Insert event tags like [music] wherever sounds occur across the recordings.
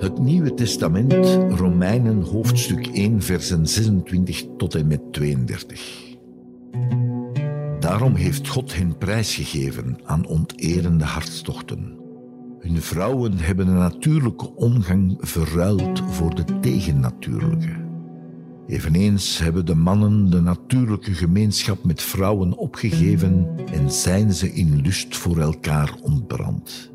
Het Nieuwe Testament, Romeinen hoofdstuk 1, versen 26 tot en met 32. Daarom heeft God hen prijsgegeven aan onterende hartstochten. Hun vrouwen hebben de natuurlijke omgang verruild voor de tegennatuurlijke. Eveneens hebben de mannen de natuurlijke gemeenschap met vrouwen opgegeven en zijn ze in lust voor elkaar ontbrand.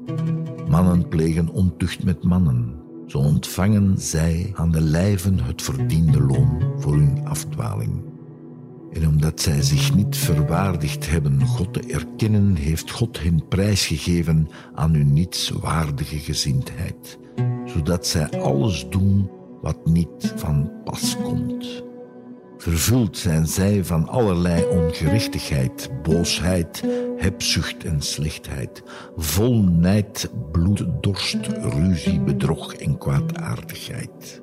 Mannen plegen ontucht met mannen, zo ontvangen zij aan de lijven het verdiende loon voor hun afdwaling. En omdat zij zich niet verwaardigd hebben God te erkennen, heeft God hen prijsgegeven aan hun nietswaardige gezindheid, zodat zij alles doen wat niet van pas komt. Vervuld zijn zij van allerlei ongerechtigheid, boosheid, hebzucht en slechtheid, vol nijd, bloed, dorst, ruzie, bedrog en kwaadaardigheid.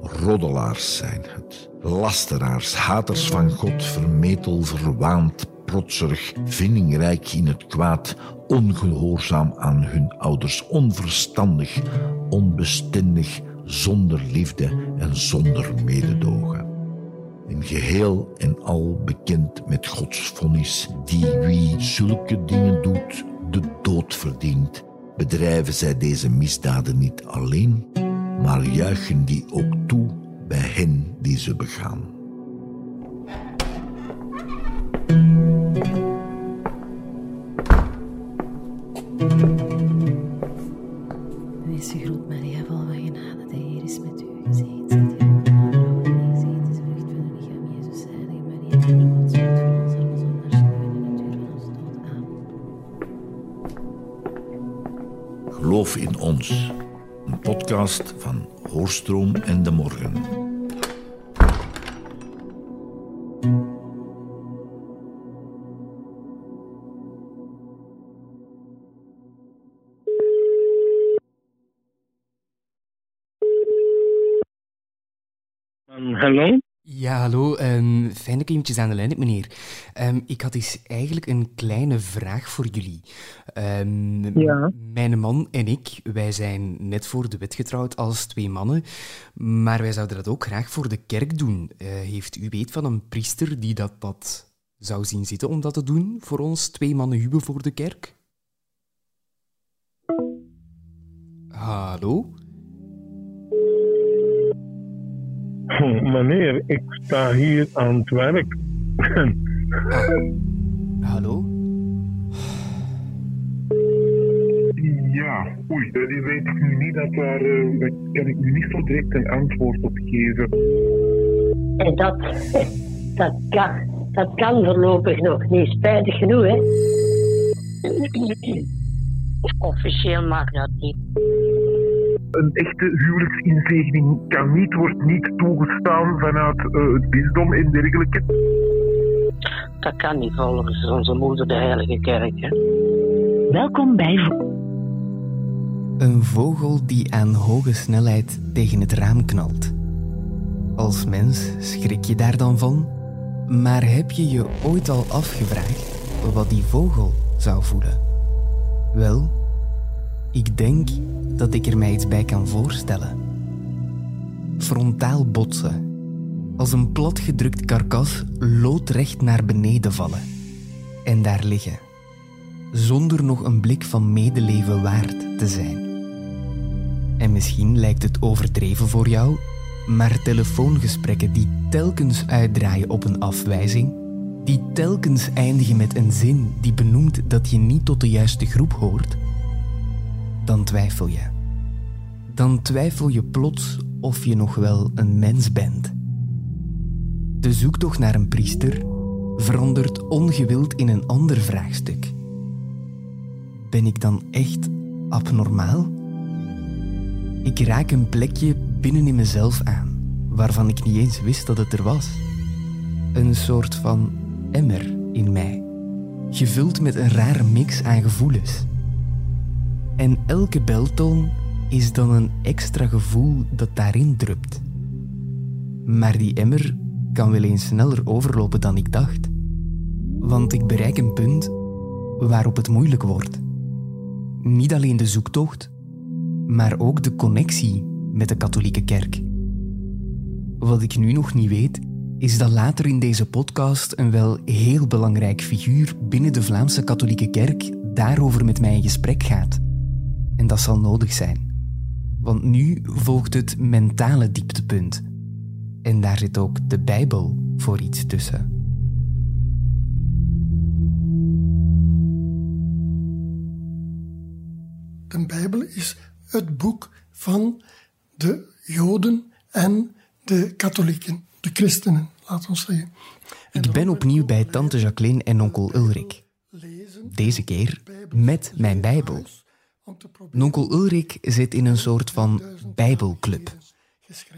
Roddelaars zijn het, lasteraars, haters van God, vermetel, verwaand, protserig, vindingrijk in het kwaad, ongehoorzaam aan hun ouders, onverstandig, onbestendig, zonder liefde en zonder mededogen. In geheel en al bekend met Gods vonnis, die wie zulke dingen doet, de dood verdient, bedrijven zij deze misdaden niet alleen, maar juichen die ook toe bij hen die ze begaan. Van Hoorstroom en de Morgen. Um, Hallo? Ja, hallo. ehm, fijn dat ik eventjes aan de lijn meneer. Ehm, ik had eens eigenlijk een kleine vraag voor jullie. Ehm, Ja. Mijn man en ik, wij zijn net voor de wet getrouwd als twee mannen, maar wij zouden dat ook graag voor de kerk doen. Eh, heeft u weet van een priester die dat, dat zou zien zitten om dat te doen voor ons twee mannen huwen voor de kerk? Hallo? [laughs] Meneer, ik sta hier aan het werk. Hallo? ja, oei, dat weet ik nu niet. Dat daar, eh, daar kan ik nu niet zo direct een antwoord op geven. En dat, [laughs] dat, kan, dat kan voorlopig nog niet, spijtig genoeg, hè? Officieel mag dat niet. Een echte huwelijksinzegening kan niet, wordt niet toegestaan vanuit eh, het bisdom en dergelijke. Dat kan niet volgens onze moeder, de Heilige Kerk. Hè? Welkom bij Een vogel die aan hoge snelheid tegen het raam knalt. Als mens schrik je daar dan van, maar heb je je ooit al afgevraagd wat die vogel zou voelen? Wel, ik denk dat ik er mij iets bij kan voorstellen. Frontaal botsen, als een platgedrukt karkas loodrecht naar beneden vallen en daar liggen zonder nog een blik van medeleven waard te zijn. En misschien lijkt het overdreven voor jou, maar telefoongesprekken die telkens uitdraaien op een afwijzing, die telkens eindigen met een zin die benoemt dat je niet tot de juiste groep hoort, dan twijfel je. Dan twijfel je plots of je nog wel een mens bent. De zoektocht naar een priester verandert ongewild in een ander vraagstuk. Ben ik dan echt abnormaal? Ik raak een plekje binnen in mezelf aan, waarvan ik niet eens wist dat het er was. Een soort van emmer in mij, gevuld met een rare mix aan gevoelens. En elke beltoon is dan een extra gevoel dat daarin drupt. Maar die emmer kan wel eens sneller overlopen dan ik dacht. Want ik bereik een punt waarop het moeilijk wordt. Niet alleen de zoektocht, maar ook de connectie met de katholieke kerk. Wat ik nu nog niet weet, is dat later in deze podcast een wel heel belangrijk figuur binnen de Vlaamse katholieke kerk daarover met mij in gesprek gaat. En dat zal nodig zijn. Want nu volgt het mentale dieptepunt. En daar zit ook de Bijbel voor iets tussen. De Bijbel is het boek van de Joden en de katholieken, de christenen, laten we zeggen. Ik ben opnieuw bij tante Jacqueline en onkel Ulrik. Deze keer met mijn Bijbel. Onkel Ulrik zit in een soort van Bijbelclub.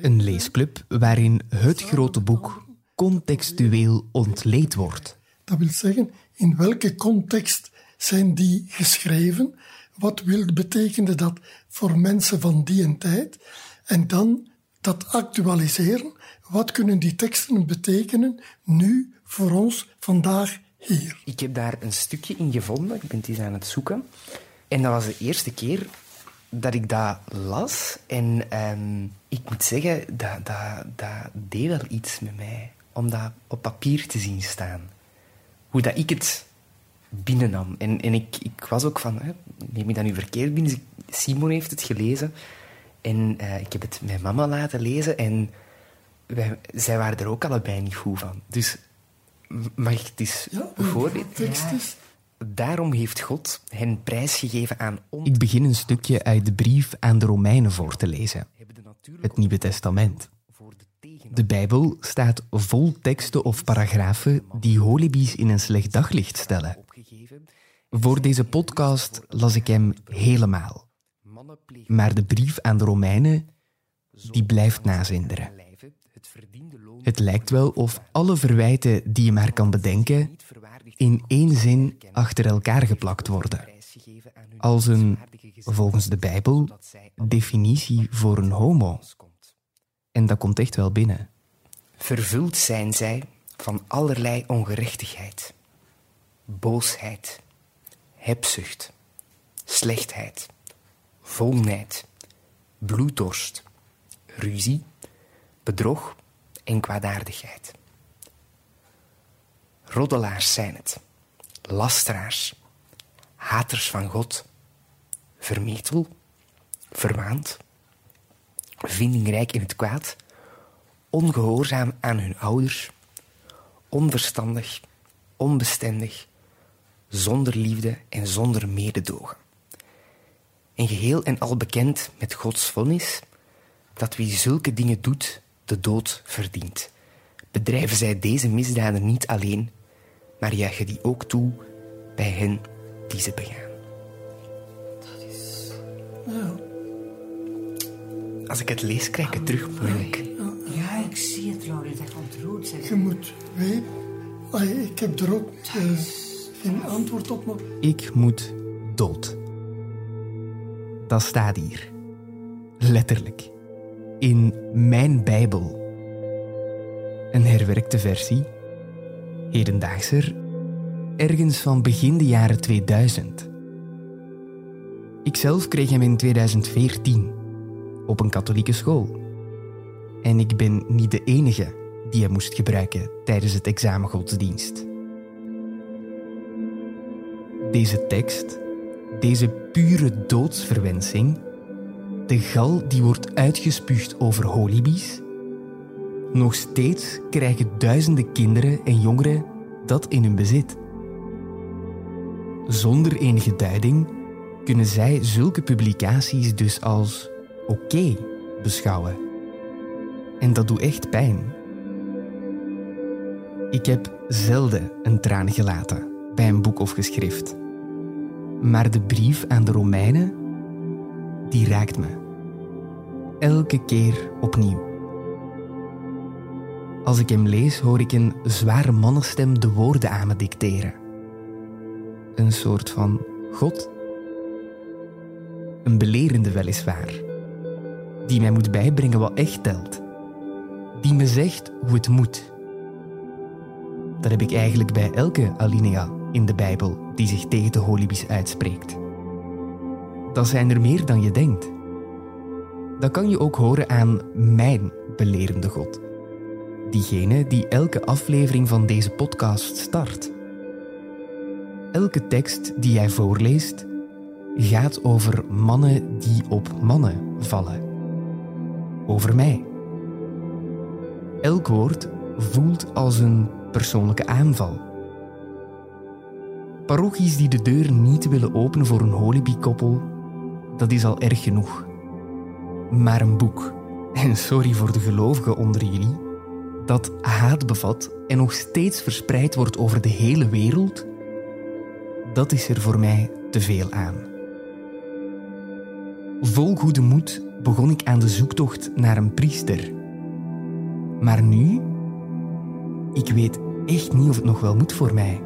Een leesclub waarin het grote boek contextueel ontleed wordt. Dat wil zeggen, in welke context zijn die geschreven? Wat wil betekenen dat voor mensen van die en tijd? En dan dat actualiseren. Wat kunnen die teksten betekenen nu voor ons vandaag hier? Ik heb daar een stukje in gevonden. Ik ben het eens aan het zoeken. En dat was de eerste keer dat ik dat las. En ehm, ik moet zeggen, dat, dat, dat deed wel iets met mij. Om dat op papier te zien staan. Hoe dat ik het binnennam. En, en ik, ik was ook van, hè, neem je dat nu verkeerd binnen? Simon heeft het gelezen. En eh, ik heb het mijn mama laten lezen. En wij, zij waren er ook allebei niet goed van. Dus mag ik het eens Ja, voorlezen? tekst is Daarom heeft God hen prijsgegeven aan ons. Ik begin een stukje uit de brief aan de Romeinen voor te lezen. Het Nieuwe Testament. De Bijbel staat vol teksten of paragrafen die holibies in een slecht daglicht stellen. Voor deze podcast las ik hem helemaal. Maar de brief aan de Romeinen, die blijft nazinderen. Het lijkt wel of alle verwijten die je maar kan bedenken in één zin achter elkaar geplakt worden. Als een, volgens de Bijbel, definitie voor een homo. En dat komt echt wel binnen. Vervuld zijn zij van allerlei ongerechtigheid, boosheid, hebzucht, slechtheid, volheid, bloeddorst, ruzie, bedrog en kwaadaardigheid. Roddelaars zijn het, lasteraars, haters van God, vermetel, verwaand, vindingrijk in het kwaad, ongehoorzaam aan hun ouders, onverstandig, onbestendig, zonder liefde en zonder mededogen. En geheel en al bekend met Gods vonnis dat wie zulke dingen doet, de dood verdient. Bedrijven zij deze misdaden niet alleen, maar juichen die ook toe bij hen die ze begaan. Als ik het lees, krijg ik het terug moeilijk. Ja, ik zie het, Laura. Dat ontroert zich. Je moet weten. Ik heb er ook eh, geen antwoord op, maar Ik moet dood. Dat staat hier. Letterlijk. In mijn Bijbel. Een herwerkte versie. Hedendaagser. Ergens van begin de jaren 2000. Ikzelf kreeg hem in 2014. Op een katholieke school. En ik ben niet de enige die hem moest gebruiken tijdens het examen godsdienst. Deze tekst, deze pure doodsverwensing, de gal die wordt uitgespuugd over holibies, nog steeds krijgen duizenden kinderen en jongeren dat in hun bezit. Zonder enige duiding kunnen zij zulke publicaties dus als oké beschouwen. En dat doet echt pijn. Ik heb zelden een traan gelaten bij een boek of geschrift. Maar de brief aan de Romeinen, die raakt me. elke keer opnieuw. Als ik hem lees, hoor ik een zware mannenstem de woorden aan me dicteren. Een soort van God. Een belerende weliswaar, die mij moet bijbrengen wat echt telt. Die me zegt hoe het moet. Dat heb ik eigenlijk bij elke alinea in de Bijbel die zich tegen de holibies uitspreekt. Dat zijn er meer dan je denkt. Dat kan je ook horen aan mijn belerende God. Diegene die elke aflevering van deze podcast start. Elke tekst die hij voorleest gaat over mannen die op mannen vallen. Over mij. Elk woord voelt als een persoonlijke aanval. Parochies die de deur niet willen openen voor een holibie-koppel, dat is al erg genoeg. Maar een boek, en [laughs] sorry voor de gelovigen onder jullie, dat haat bevat en nog steeds verspreid wordt over de hele wereld, dat is er voor mij te veel aan. Vol goede moed begon ik aan de zoektocht naar een priester. Maar nu, ik weet echt niet of het nog wel moet voor mij.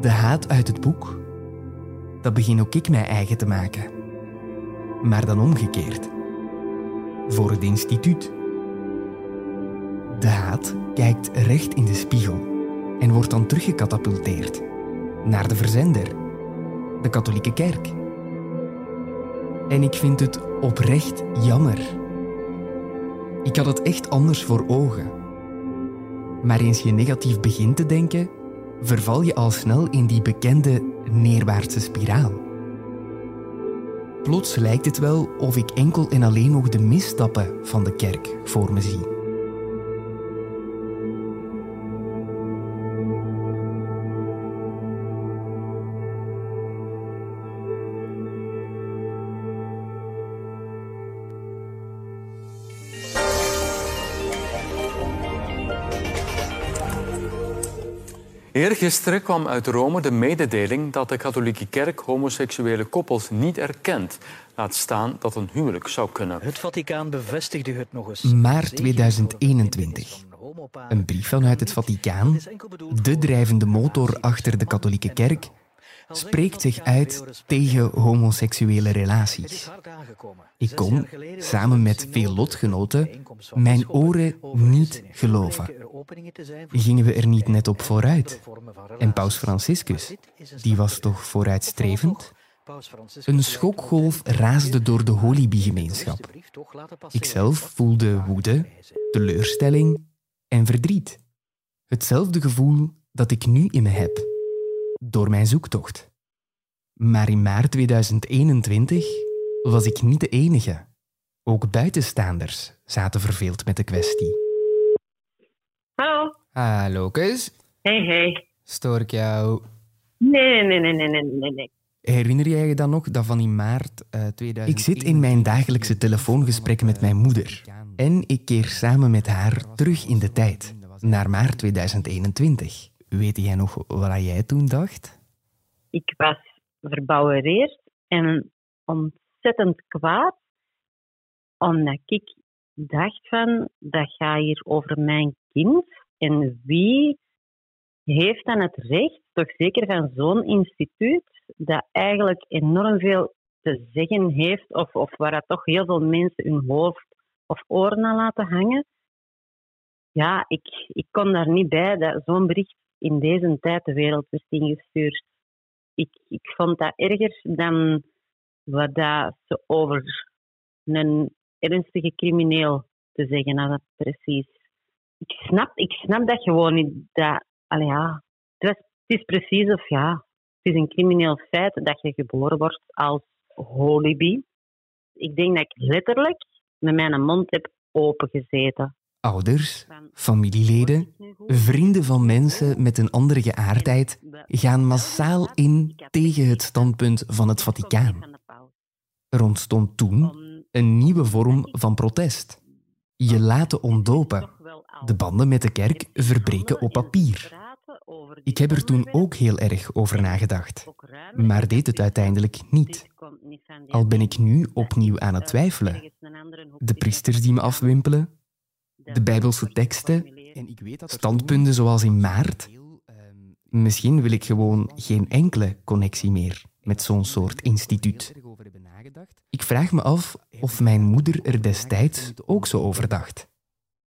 De haat uit het boek, dat begin ook ik mij eigen te maken. Maar dan omgekeerd. Voor het instituut. De haat kijkt recht in de spiegel en wordt dan teruggecatapulteerd naar de verzender, de katholieke kerk. En ik vind het oprecht jammer. Ik had het echt anders voor ogen. Maar eens je negatief begint te denken, verval je al snel in die bekende neerwaartse spiraal. Plots lijkt het wel of ik enkel en alleen nog de misstappen van de kerk voor me zie. Eergisteren kwam uit Rome de mededeling dat de katholieke kerk homoseksuele koppels niet erkent. Laat staan dat een huwelijk zou kunnen. Het Vaticaan bevestigde het nog eens. Maart 2021. Een brief vanuit het Vaticaan, de drijvende motor achter de katholieke kerk, spreekt zich uit tegen homoseksuele relaties. Ik kon, samen met veel lotgenoten, mijn oren niet geloven. Gingen we er niet net op vooruit? En Paus Franciscus, die was toch vooruitstrevend? Een schokgolf raasde door de Holibie-gemeenschap. Ikzelf voelde woede, teleurstelling en verdriet. Hetzelfde gevoel dat ik nu in me heb, door mijn zoektocht. Maar in maart 2021 was ik niet de enige. Ook buitenstaanders zaten verveeld met de kwestie. Hallo. Hallo, Kees. Hey, hey. Stoor ik jou? Nee, nee, nee, nee, nee, nee, nee. Herinner jij je dan nog dat van in maart uh, 2000... Ik zit in mijn dagelijkse telefoongesprekken met mijn moeder. En ik keer samen met haar terug in de tijd, naar maart 2021. Weet jij nog wat jij toen dacht? Ik was verbouwereerd en ontzettend kwaad, omdat ik dacht van, dat gaat hier over mijn kind. En wie heeft dan het recht, toch zeker van zo'n instituut, dat eigenlijk enorm veel te zeggen heeft, of, of waar dat toch heel veel mensen hun hoofd of oren aan laten hangen. Ja, ik, ik kon daar niet bij dat zo'n bericht in deze tijd de wereld werd ingestuurd. Ik, ik vond dat erger dan wat dat ze over een ernstige crimineel te zeggen hadden, precies. Ik snap, ik snap dat gewoon niet. Dat, allee, ja, het, is precies of ja, het is een crimineel feit dat je geboren wordt als holibi. Ik denk dat ik letterlijk met mijn mond heb opengezeten. Ouders, familieleden, vrienden van mensen met een andere geaardheid gaan massaal in tegen het standpunt van het Vaticaan. Er ontstond toen een nieuwe vorm van protest. Je laten ontdopen. De banden met de kerk verbreken op papier. Ik heb er toen ook heel erg over nagedacht, maar deed het uiteindelijk niet. Al ben ik nu opnieuw aan het twijfelen. De priesters die me afwimpelen, de Bijbelse teksten, En ik weet dat standpunten zoals in maart. Misschien wil ik gewoon geen enkele connectie meer met zo'n soort instituut. Ik vraag me af of mijn moeder er destijds ook zo over dacht.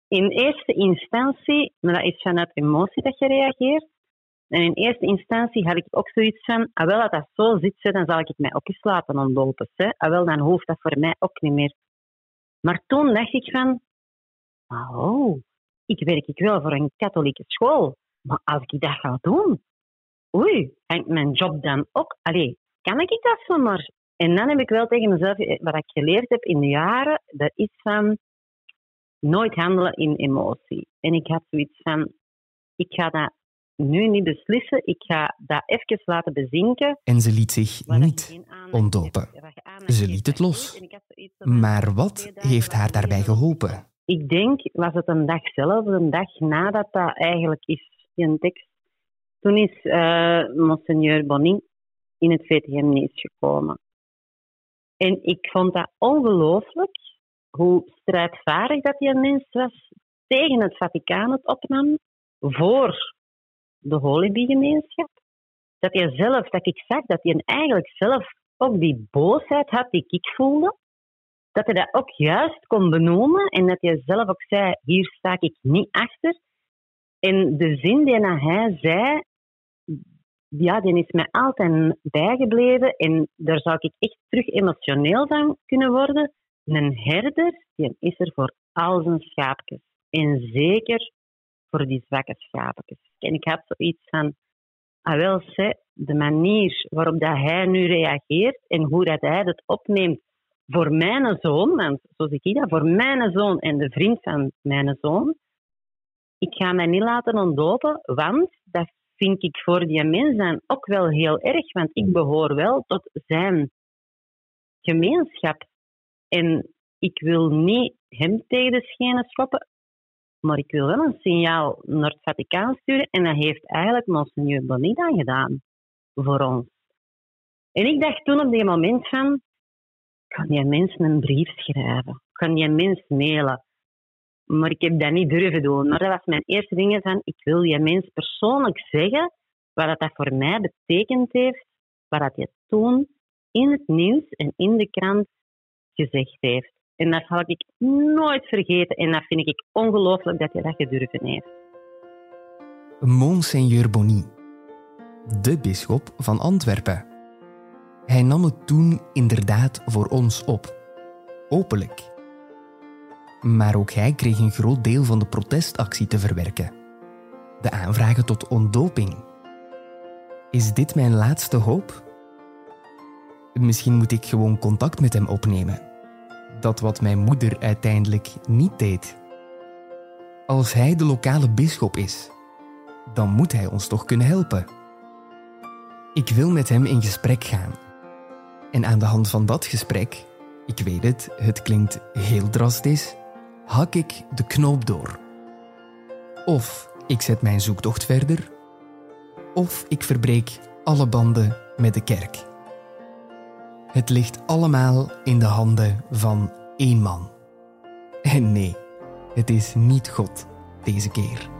In eerste instantie, maar dat is vanuit emotie dat je reageert. En in eerste instantie had ik ook zoiets van, ah wel, dat dat zo zit, dan zal ik mij ook eens laten ontlopen. Hè. Ah wel, dan hoeft dat voor mij ook niet meer. Maar toen dacht ik van, oh, ik werk ik wel voor een katholieke school. Maar als ik dat ga doen, oei, hangt mijn job dan ook? Allee, kan ik dat zomaar? En dan heb ik wel tegen mezelf, wat ik geleerd heb in de jaren, dat is van nooit handelen in emotie. En ik had zoiets van, ik ga dat nu niet beslissen, ik ga dat even laten bezinken. En ze liet zich niet ontdopen. Ze liet het los. Maar wat heeft haar daarbij geholpen? Ik denk, was het een dag zelf, een dag nadat dat eigenlijk is, die tekst. Toen is eh monseigneur Bonny in het VTM-nieuws gekomen. En ik vond dat ongelooflijk, hoe strijdvaardig dat die mens was tegen het Vaticaan het opnam, voor de Holyby-gemeenschap. Dat hij zelf, dat ik zag, dat hij eigenlijk zelf ook die boosheid had die ik voelde. Dat hij dat ook juist kon benoemen en dat hij zelf ook zei, hier sta ik niet achter. En de zin die hij zei, ja, die is mij altijd bijgebleven en daar zou ik echt terug emotioneel van kunnen worden. Een herder, die is er voor al zijn schaapjes. En zeker voor die zwakke schaapjes. En ik had zoiets van, ah wel, de manier waarop dat hij nu reageert en hoe dat hij het opneemt voor mijn zoon, want zo zie ik dat, voor mijn zoon en de vriend van mijn zoon, ik ga mij niet laten ontdopen, want dat vind ik voor die mens dan ook wel heel erg, want ik behoor wel tot zijn gemeenschap. En ik wil niet hem tegen de schenen schoppen, maar ik wil wel een signaal naar het Vaticaan sturen. En dat heeft eigenlijk Monseigneur Bonita gedaan voor ons. En ik dacht toen op die moment van, kan die mens een brief schrijven? Kan die mens mailen? Maar ik heb dat niet durven doen. Maar dat was mijn eerste ding van, ik wil die mens persoonlijk zeggen wat dat, voor mij betekend heeft, wat dat hij toen in het nieuws en in de krant gezegd heeft. En dat zal ik nooit vergeten. En dat vind ik ongelooflijk dat hij dat gedurven heeft. Monseigneur Bonny, de bisschop van Antwerpen. Hij nam het toen inderdaad voor ons op. Openlijk. Maar ook hij kreeg een groot deel van de protestactie te verwerken. De aanvragen tot ontdoping. Is dit mijn laatste hoop? Misschien moet ik gewoon contact met hem opnemen. Dat wat mijn moeder uiteindelijk niet deed. Als hij de lokale bisschop is, dan moet hij ons toch kunnen helpen. Ik wil met hem in gesprek gaan. En aan de hand van dat gesprek, ik weet het, het klinkt heel drastisch, hak ik de knoop door. Of ik zet mijn zoektocht verder, of ik verbreek alle banden met de kerk. Het ligt allemaal in de handen van één man. En nee, het is niet God deze keer.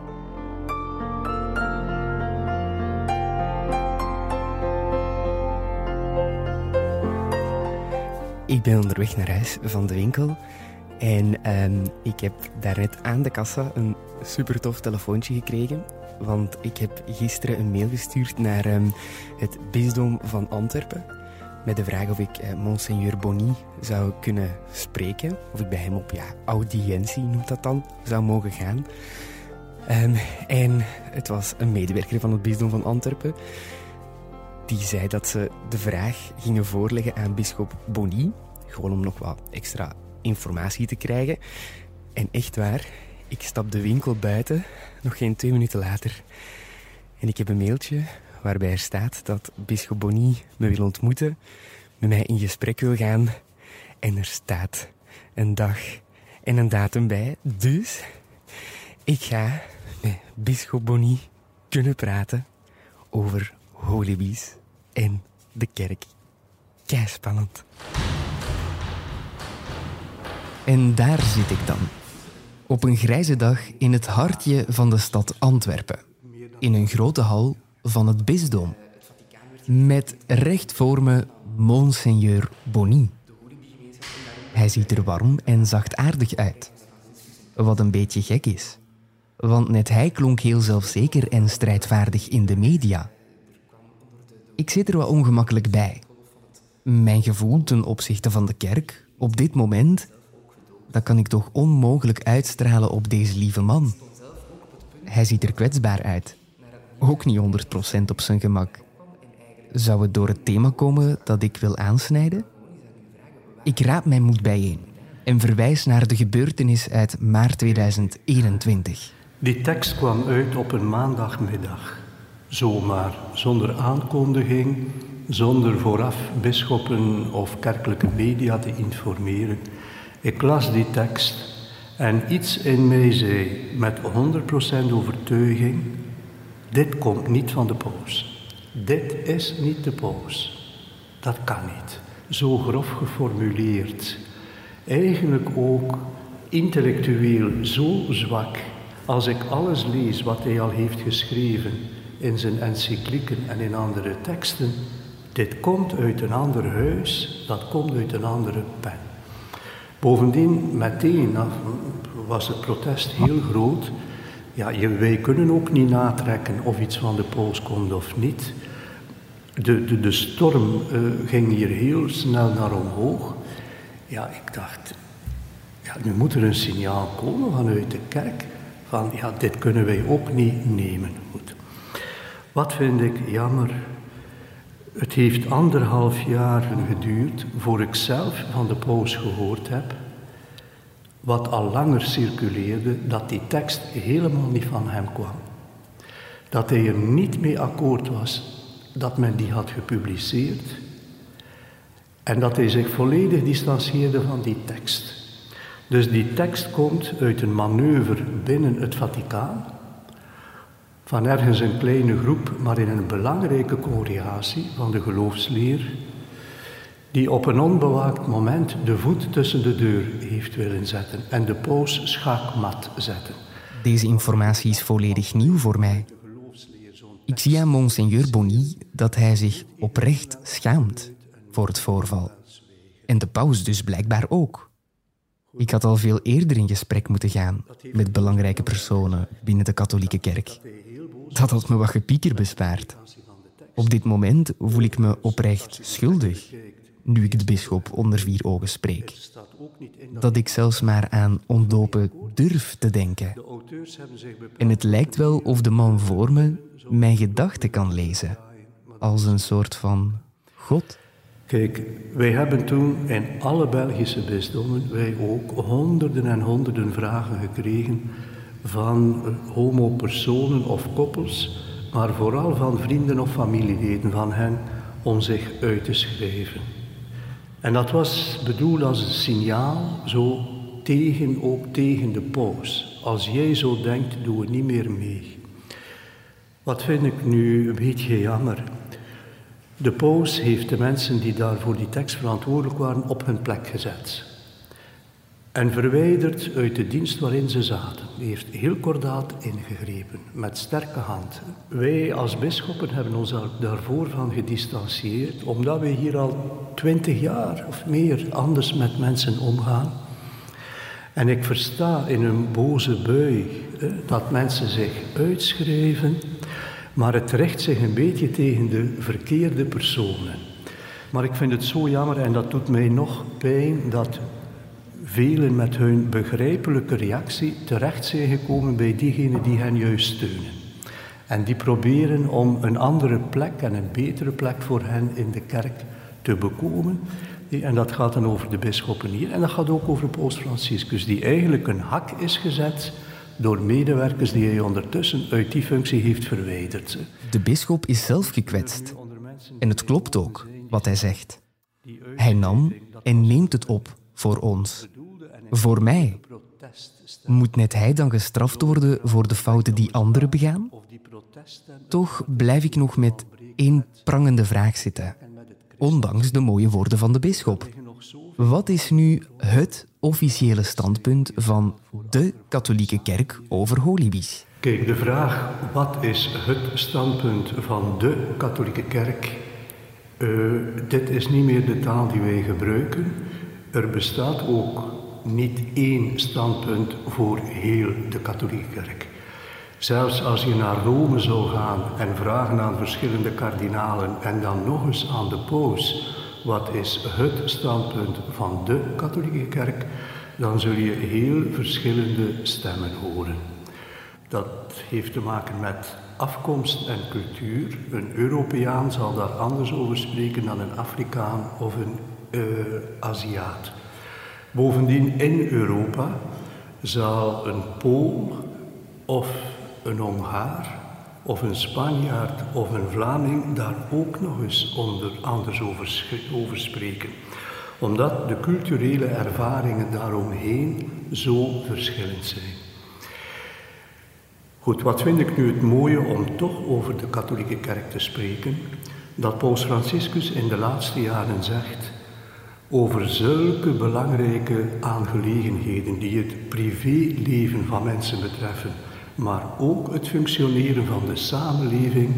Ik ben onderweg naar huis van de winkel. En ehm, ik heb daarnet aan de kassa een super tof telefoontje gekregen. Want ik heb gisteren een mail gestuurd naar ehm, het bisdom van Antwerpen. Met de vraag of ik eh, Monseigneur Bonny zou kunnen spreken. Of ik bij hem op ja, audiëntie, noemt dat dan, zou mogen gaan. Ehm, en het was een medewerker van het bisdom van Antwerpen. Die zei dat ze de vraag gingen voorleggen aan bisschop Bonny. Gewoon om nog wat extra informatie te krijgen. En echt waar, ik stap de winkel buiten, nog geen twee minuten later. En ik heb een mailtje waarbij er staat dat bisschop Bonny me wil ontmoeten, met mij in gesprek wil gaan. En er staat een dag en een datum bij. Dus ik ga met bisschop Bonny kunnen praten over holibies en de kerk. Kei spannend. En daar zit ik dan. Op een grijze dag in het hartje van de stad Antwerpen. In een grote hal van het bisdom. Met recht voor me Monseigneur Bonny. Hij ziet er warm en zachtaardig uit. Wat een beetje gek is. Want net hij klonk heel zelfzeker en strijdvaardig in de media. Ik zit er wat ongemakkelijk bij. Mijn gevoel ten opzichte van de kerk, op dit moment, dat kan ik toch onmogelijk uitstralen op deze lieve man. Hij ziet er kwetsbaar uit. Ook niet 100% op zijn gemak. Zou het door het thema komen dat ik wil aansnijden? Ik raap mijn moed bijeen en verwijs naar de gebeurtenis uit maart 2021. Die tekst kwam uit op een maandagmiddag. Zomaar, zonder aankondiging, zonder vooraf bisschoppen of kerkelijke media te informeren. Ik las die tekst en iets in mij zei met 100% overtuiging: dit komt niet van de paus. Dit is niet de paus. Dat kan niet. Zo grof geformuleerd. Eigenlijk ook intellectueel zo zwak. Als ik alles lees wat hij al heeft geschreven in zijn encyclieken en in andere teksten, dit komt uit een ander huis, dat komt uit een andere pen. Bovendien, meteen was het protest heel groot. Ja, wij kunnen ook niet natrekken of iets van de poos komt of niet. De, de, de storm uh, ging hier heel snel naar omhoog. Ja, ik dacht, ja, nu moet er een signaal komen vanuit de kerk van ja, dit kunnen wij ook niet nemen. Goed. Wat vind ik jammer? Het heeft anderhalf jaar geduurd voor ik zelf van de paus gehoord heb, wat al langer circuleerde, dat die tekst helemaal niet van hem kwam. Dat hij er niet mee akkoord was dat men die had gepubliceerd en dat hij zich volledig distancieerde van die tekst. Dus die tekst komt uit een manoeuvre binnen het Vaticaan, van ergens een kleine groep, maar in een belangrijke congregatie van de geloofsleer, die op een onbewaakt moment de voet tussen de deur heeft willen zetten en de paus schaakmat zetten. Deze informatie is volledig nieuw voor mij. Ik zie aan Monseigneur Bonny dat hij zich oprecht schaamt voor het voorval. En de paus dus blijkbaar ook. Ik had al veel eerder in gesprek moeten gaan met belangrijke personen binnen de katholieke kerk. Dat had me wat gepieker bespaard. Op dit moment voel ik me oprecht schuldig, nu ik de bisschop onder vier ogen spreek. Dat ik zelfs maar aan ontdopen durf te denken. En het lijkt wel of de man voor me mijn gedachten kan lezen, als een soort van God. Kijk, wij hebben toen in alle Belgische bisdommen, wij ook, honderden en honderden vragen gekregen van homopersonen of koppels, maar vooral van vrienden of familieleden van hen om zich uit te schrijven. En dat was bedoeld als een signaal, zo tegen, ook tegen de paus. Als jij zo denkt, doen we niet meer mee. Wat vind ik nu een beetje jammer. De paus heeft de mensen die daar voor die tekst verantwoordelijk waren op hun plek gezet. En verwijderd uit de dienst waarin ze zaten. Die heeft heel kordaat ingegrepen, met sterke hand. Wij als bisschoppen hebben ons daarvoor van gedistanceerd, omdat we hier al twintig jaar of meer anders met mensen omgaan. En ik versta in een boze bui dat mensen zich uitschrijven maar het richt zich een beetje tegen de verkeerde personen. Maar ik vind het zo jammer en dat doet mij nog pijn dat velen met hun begrijpelijke reactie terecht zijn gekomen bij diegenen die hen juist steunen. En die proberen om een andere plek en een betere plek voor hen in de kerk te bekomen. En dat gaat dan over de bisschoppen hier en dat gaat ook over Paus Franciscus, die eigenlijk een hak is gezet door medewerkers die hij ondertussen uit die functie heeft verwijderd. De bisschop is zelf gekwetst. En het klopt ook, wat hij zegt. Hij nam en neemt het op voor ons. Voor mij. Moet net hij dan gestraft worden voor de fouten die anderen begaan? Toch blijf ik nog met één prangende vraag zitten. ondanks de mooie woorden van de bisschop. Wat is nu het officiële standpunt van de katholieke kerk over holibies? Kijk, de vraag wat is het standpunt van de katholieke kerk? Uh, dit is niet meer de taal die wij gebruiken. Er bestaat ook niet één standpunt voor heel de katholieke kerk. Zelfs als je naar Rome zou gaan en vragen aan verschillende kardinalen en dan nog eens aan de paus, wat is het standpunt van de katholieke kerk, dan zul je heel verschillende stemmen horen. Dat heeft te maken met afkomst en cultuur. Een Europeaan zal daar anders over spreken dan een Afrikaan of een uh. Bovendien in Europa zal een Pool of een Hongaar of een Spanjaard of een Vlaming daar ook nog eens onder, anders over, spreken. Omdat de culturele ervaringen daaromheen zo verschillend zijn. Goed, wat vind ik nu het mooie om toch over de katholieke kerk te spreken? Dat Paus Franciscus in de laatste jaren zegt over zulke belangrijke aangelegenheden die het privéleven van mensen betreffen, maar ook het functioneren van de samenleving,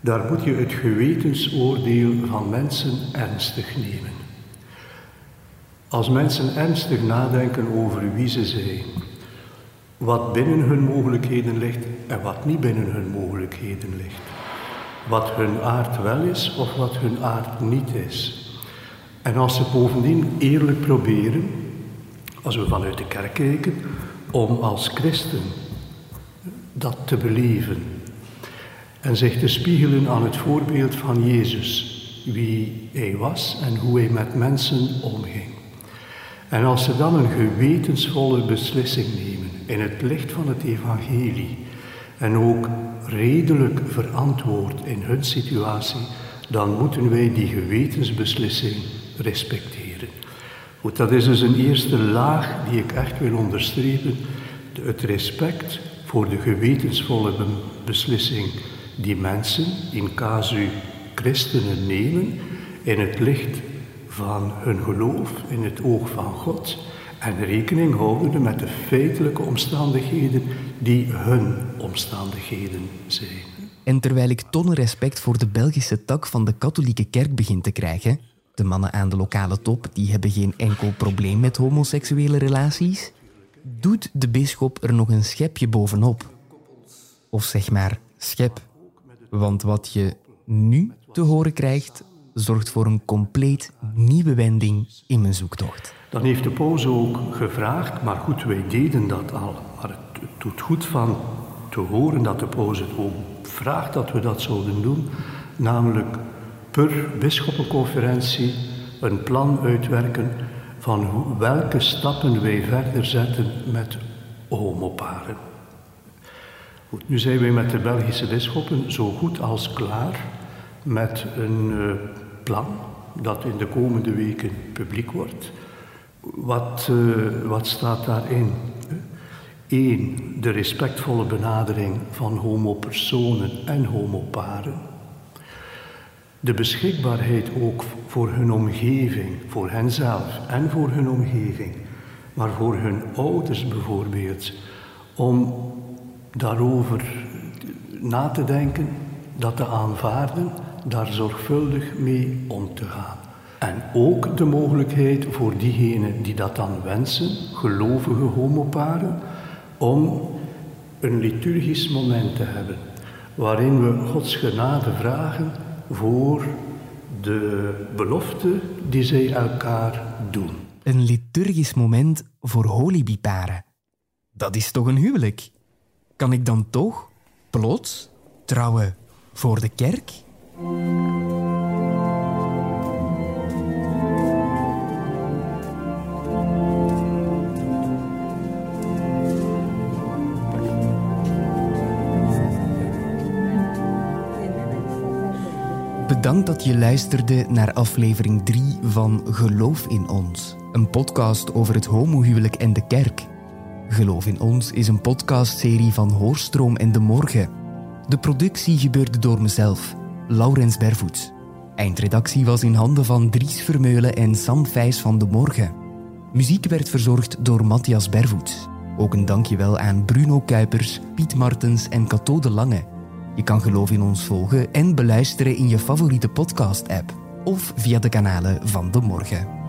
daar moet je het gewetensoordeel van mensen ernstig nemen. Als mensen ernstig nadenken over wie ze zijn, wat binnen hun mogelijkheden ligt en wat niet binnen hun mogelijkheden ligt, wat hun aard wel is of wat hun aard niet is. En als ze bovendien eerlijk proberen, als we vanuit de kerk kijken, om als christen dat te beleven en zich te spiegelen aan het voorbeeld van Jezus, wie hij was en hoe hij met mensen omging. En als ze dan een gewetensvolle beslissing nemen in het licht van het evangelie en ook redelijk verantwoord in hun situatie, dan moeten wij die gewetensbeslissing respecteren. Goed, dat is dus een eerste laag die ik echt wil onderstrepen. Het respect voor de gewetensvolle beslissing die mensen in casu christenen nemen in het licht van hun geloof, in het oog van God en rekening houdende met de feitelijke omstandigheden die hun omstandigheden zijn. En terwijl ik tonnen respect voor de Belgische tak van de katholieke kerk begin te krijgen, de mannen aan de lokale top die hebben geen enkel probleem met homoseksuele relaties, doet de bisschop er nog een schepje bovenop. Of zeg maar schep. Want wat je nu te horen krijgt, zorgt voor een compleet nieuwe wending in mijn zoektocht. Dan heeft de paus ook gevraagd, maar goed, wij deden dat al. Maar het, doet goed van te horen dat de paus het ook vraagt dat we dat zouden doen. Namelijk per bisschoppenconferentie een plan uitwerken van welke stappen wij verder zetten met homoparen. Goed, nu zijn wij met de Belgische bisschoppen zo goed als klaar met een uh, plan dat in de komende weken publiek wordt. Wat, uh, wat staat daarin? Eén, de respectvolle benadering van homopersonen en homoparen. De beschikbaarheid ook voor hun omgeving, voor henzelf en voor hun omgeving, maar voor hun ouders bijvoorbeeld, om daarover na te denken, dat te aanvaarden, daar zorgvuldig mee om te gaan. En ook de mogelijkheid voor diegenen die dat dan wensen, gelovige homoparen, om een liturgisch moment te hebben, waarin we Gods genade vragen voor de belofte die zij elkaar doen. Een liturgisch moment voor holibiparen. Dat is toch een huwelijk? Kan ik dan toch, plots, trouwen voor de kerk? Bedankt dat je luisterde naar aflevering 3 van Geloof in ons, een podcast over het homohuwelijk en de kerk. Geloof in ons is een podcastserie van Hoorstroom en de Morgen. De productie gebeurde door mezelf, Laurens Bervoets. Eindredactie was in handen van Dries Vermeulen en Sam Vijs van de Morgen. Muziek werd verzorgd door Matthias Bervoets. Ook een dankjewel aan Bruno Kuipers, Piet Martens en Cato de Lange. Je kan Geloof in ons volgen en beluisteren in je favoriete podcast-app of via de kanalen van de Morgen.